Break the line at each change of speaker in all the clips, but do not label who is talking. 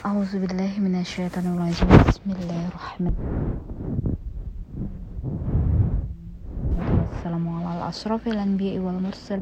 أعوذ بالله من الشيطان الرجيم. بسم الله الرحمن السلام على أشرف الأنبياء والمرسل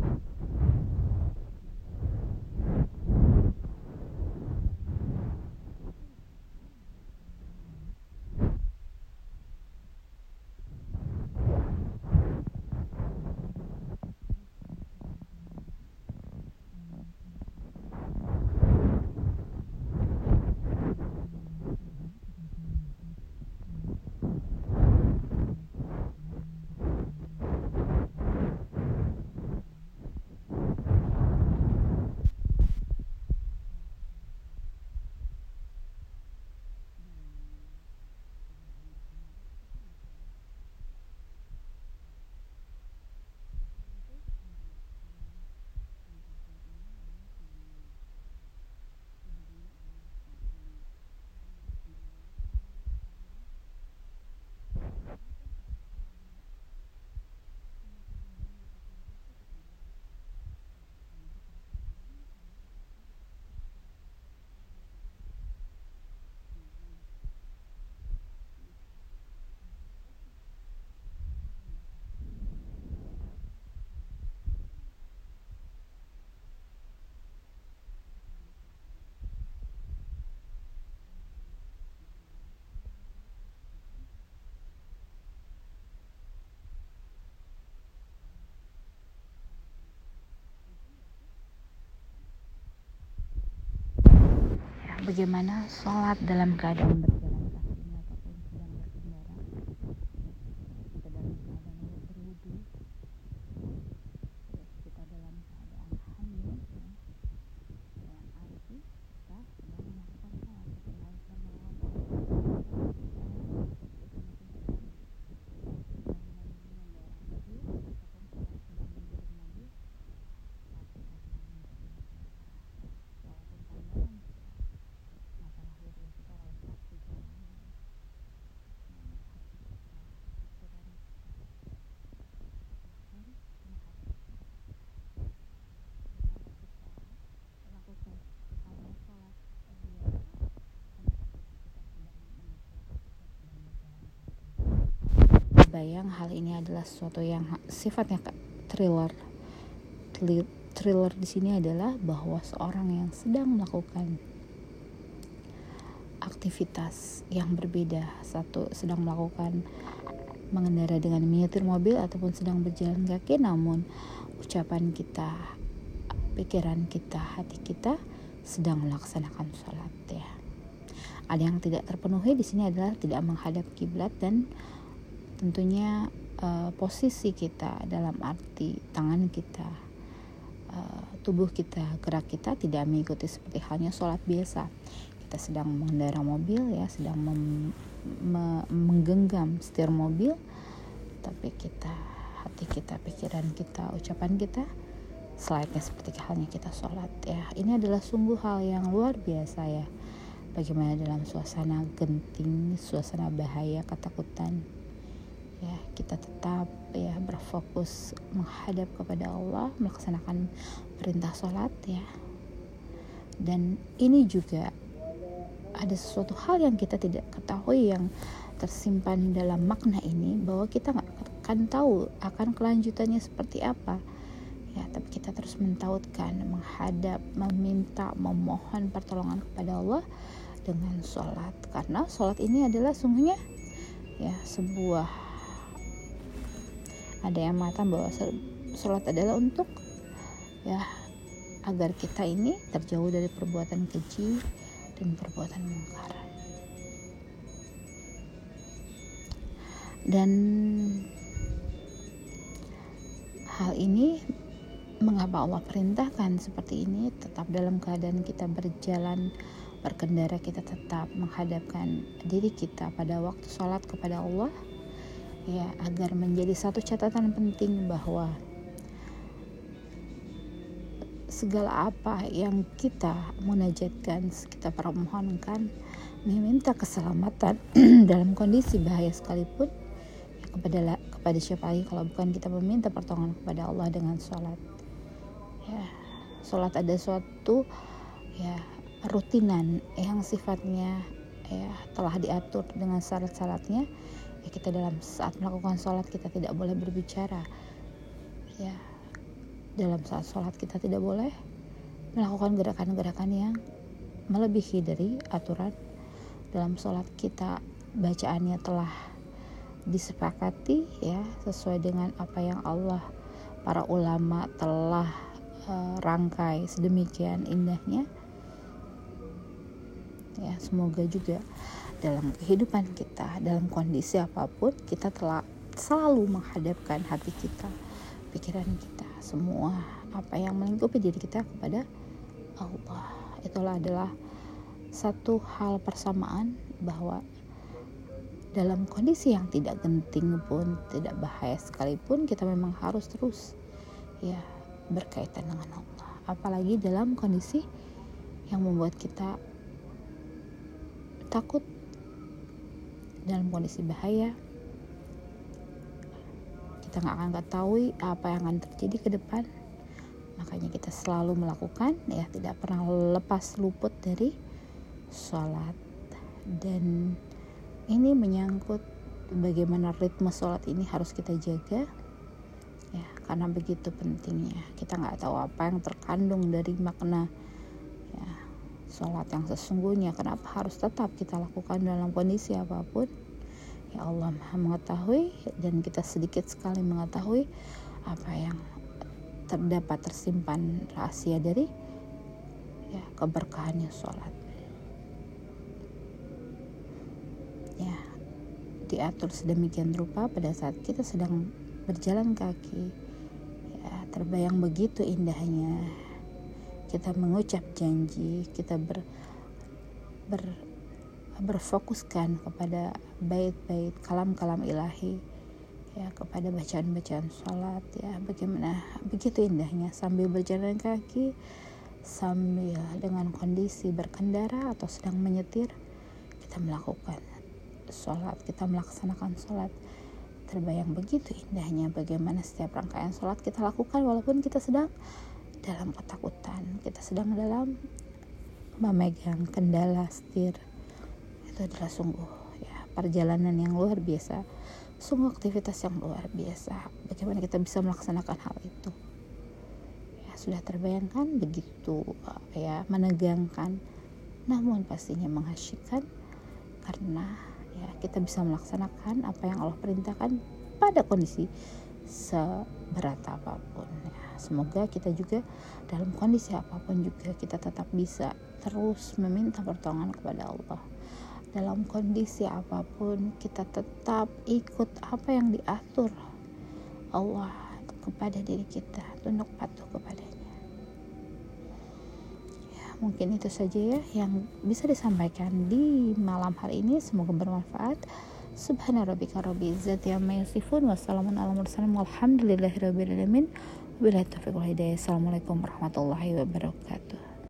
bagaimana sholat dalam keadaan berjalan kaki ataupun sedang berkendara kita dalam keadaan berwudu terus kita dalam keadaan hamil ya, dengan arti kita sedang melakukan sholat seperti hal sedang melakukan bayang hal ini adalah sesuatu yang sifatnya thriller. Thriller di sini adalah bahwa seorang yang sedang melakukan aktivitas yang berbeda. Satu sedang melakukan mengendara dengan menyetir mobil ataupun sedang berjalan kaki namun ucapan kita pikiran kita hati kita sedang melaksanakan sholat ya. Ada yang tidak terpenuhi di sini adalah tidak menghadap kiblat dan tentunya uh, posisi kita dalam arti tangan kita uh, tubuh kita gerak kita tidak mengikuti seperti halnya sholat biasa. Kita sedang mengendara mobil ya sedang mem, me, menggenggam setir mobil tapi kita hati kita pikiran kita ucapan kita selayaknya seperti halnya kita sholat ya. Ini adalah sungguh hal yang luar biasa ya. Bagaimana dalam suasana genting suasana bahaya ketakutan ya kita tetap ya berfokus menghadap kepada Allah melaksanakan perintah sholat ya. Dan ini juga ada sesuatu hal yang kita tidak ketahui yang tersimpan dalam makna ini bahwa kita nggak akan tahu akan kelanjutannya seperti apa. Ya tapi kita terus mentautkan menghadap meminta memohon pertolongan kepada Allah dengan sholat. Karena sholat ini adalah sungguhnya ya sebuah ada yang mengatakan bahwa sholat adalah untuk ya agar kita ini terjauh dari perbuatan keji dan perbuatan mungkar. Dan hal ini mengapa Allah perintahkan seperti ini tetap dalam keadaan kita berjalan berkendara kita tetap menghadapkan diri kita pada waktu sholat kepada Allah ya agar menjadi satu catatan penting bahwa segala apa yang kita munajatkan, kita permohonkan, meminta keselamatan dalam kondisi bahaya sekalipun, ya kepada kepada siapa lagi kalau bukan kita meminta pertolongan kepada Allah dengan sholat. Ya, sholat ada suatu ya rutinan yang sifatnya ya telah diatur dengan syarat-syaratnya ya kita dalam saat melakukan sholat kita tidak boleh berbicara. Ya dalam saat sholat kita tidak boleh melakukan gerakan-gerakan yang melebihi dari aturan. Dalam sholat kita bacaannya telah disepakati ya sesuai dengan apa yang Allah para ulama telah uh, rangkai sedemikian indahnya. Ya semoga juga dalam kehidupan kita dalam kondisi apa pun kita telah selalu menghadapkan hati kita pikiran kita. Semua apa yang melingkupi diri kita kepada Allah. Itulah adalah satu hal persamaan bahwa dalam kondisi yang tidak genting pun tidak bahaya sekalipun kita memang harus terus ya berkaitan dengan Allah. Apalagi dalam kondisi yang membuat kita takut dalam kondisi bahaya kita nggak akan ketahui apa yang akan terjadi ke depan. Makanya kita selalu melakukan ya tidak pernah lepas luput dari sholat. Dan ini menyangkut bagaimana ritme sholat ini harus kita jaga ya karena begitu pentingnya. Kita nggak tahu apa yang terkandung dari makna sholat yang sesungguhnya kenapa harus tetap kita lakukan dalam kondisi apa pun? Ya Allah maha mengetahui dan kita sedikit sekali mengetahui apa yang terdapat tersimpan rahasia dari ya keberkahannya sholat. Ya diatur sedemikian rupa pada saat kita sedang berjalan kaki. Ya terbayang begitu indahnya kita mengucap janji kita ber, ber berfokuskan kepada bait-bait kalam-kalam ilahi ya kepada bacaan-bacaan sholat ya. Bagaimana begitu indahnya. Sambil berjalan kaki sambil dengan kondisi berkendara atau sedang menyetir kita melakukan sholat kita melaksanakan sholat. Terbayang begitu indahnya bagaimana setiap rangkaian sholat kita lakukan walaupun kita sedang dalam ketakutan. Kita sedang dalam memegang kendala setir. Itu adalah sungguh ya perjalanan yang luar biasa. Sungguh aktivitas yang luar biasa. Bagaimana kita bisa melaksanakan hal itu? Ya sudah terbayangkan begitu ya menegangkan. Namun pastinya mengasyikkan karena ya kita bisa melaksanakan apa yang Allah perintahkan pada kondisi seberat apa pun ya semoga kita juga dalam kondisi apa pun juga kita tetap bisa terus meminta pertolongan kepada Allah. Dalam kondisi apa pun kita tetap ikut apa yang diatur Allah kepada diri kita tunduk patuh kepadanya. Ya mungkin itu saja ya yang bisa disampaikan di malam hari ini. Semoga bermanfaat. Subhana rabbika rabbil izzati amma yasifun. Wassalamun rabbil alamin Wabillahi taufiq. Assalamualaikum warahmatullahi wabarakatuh.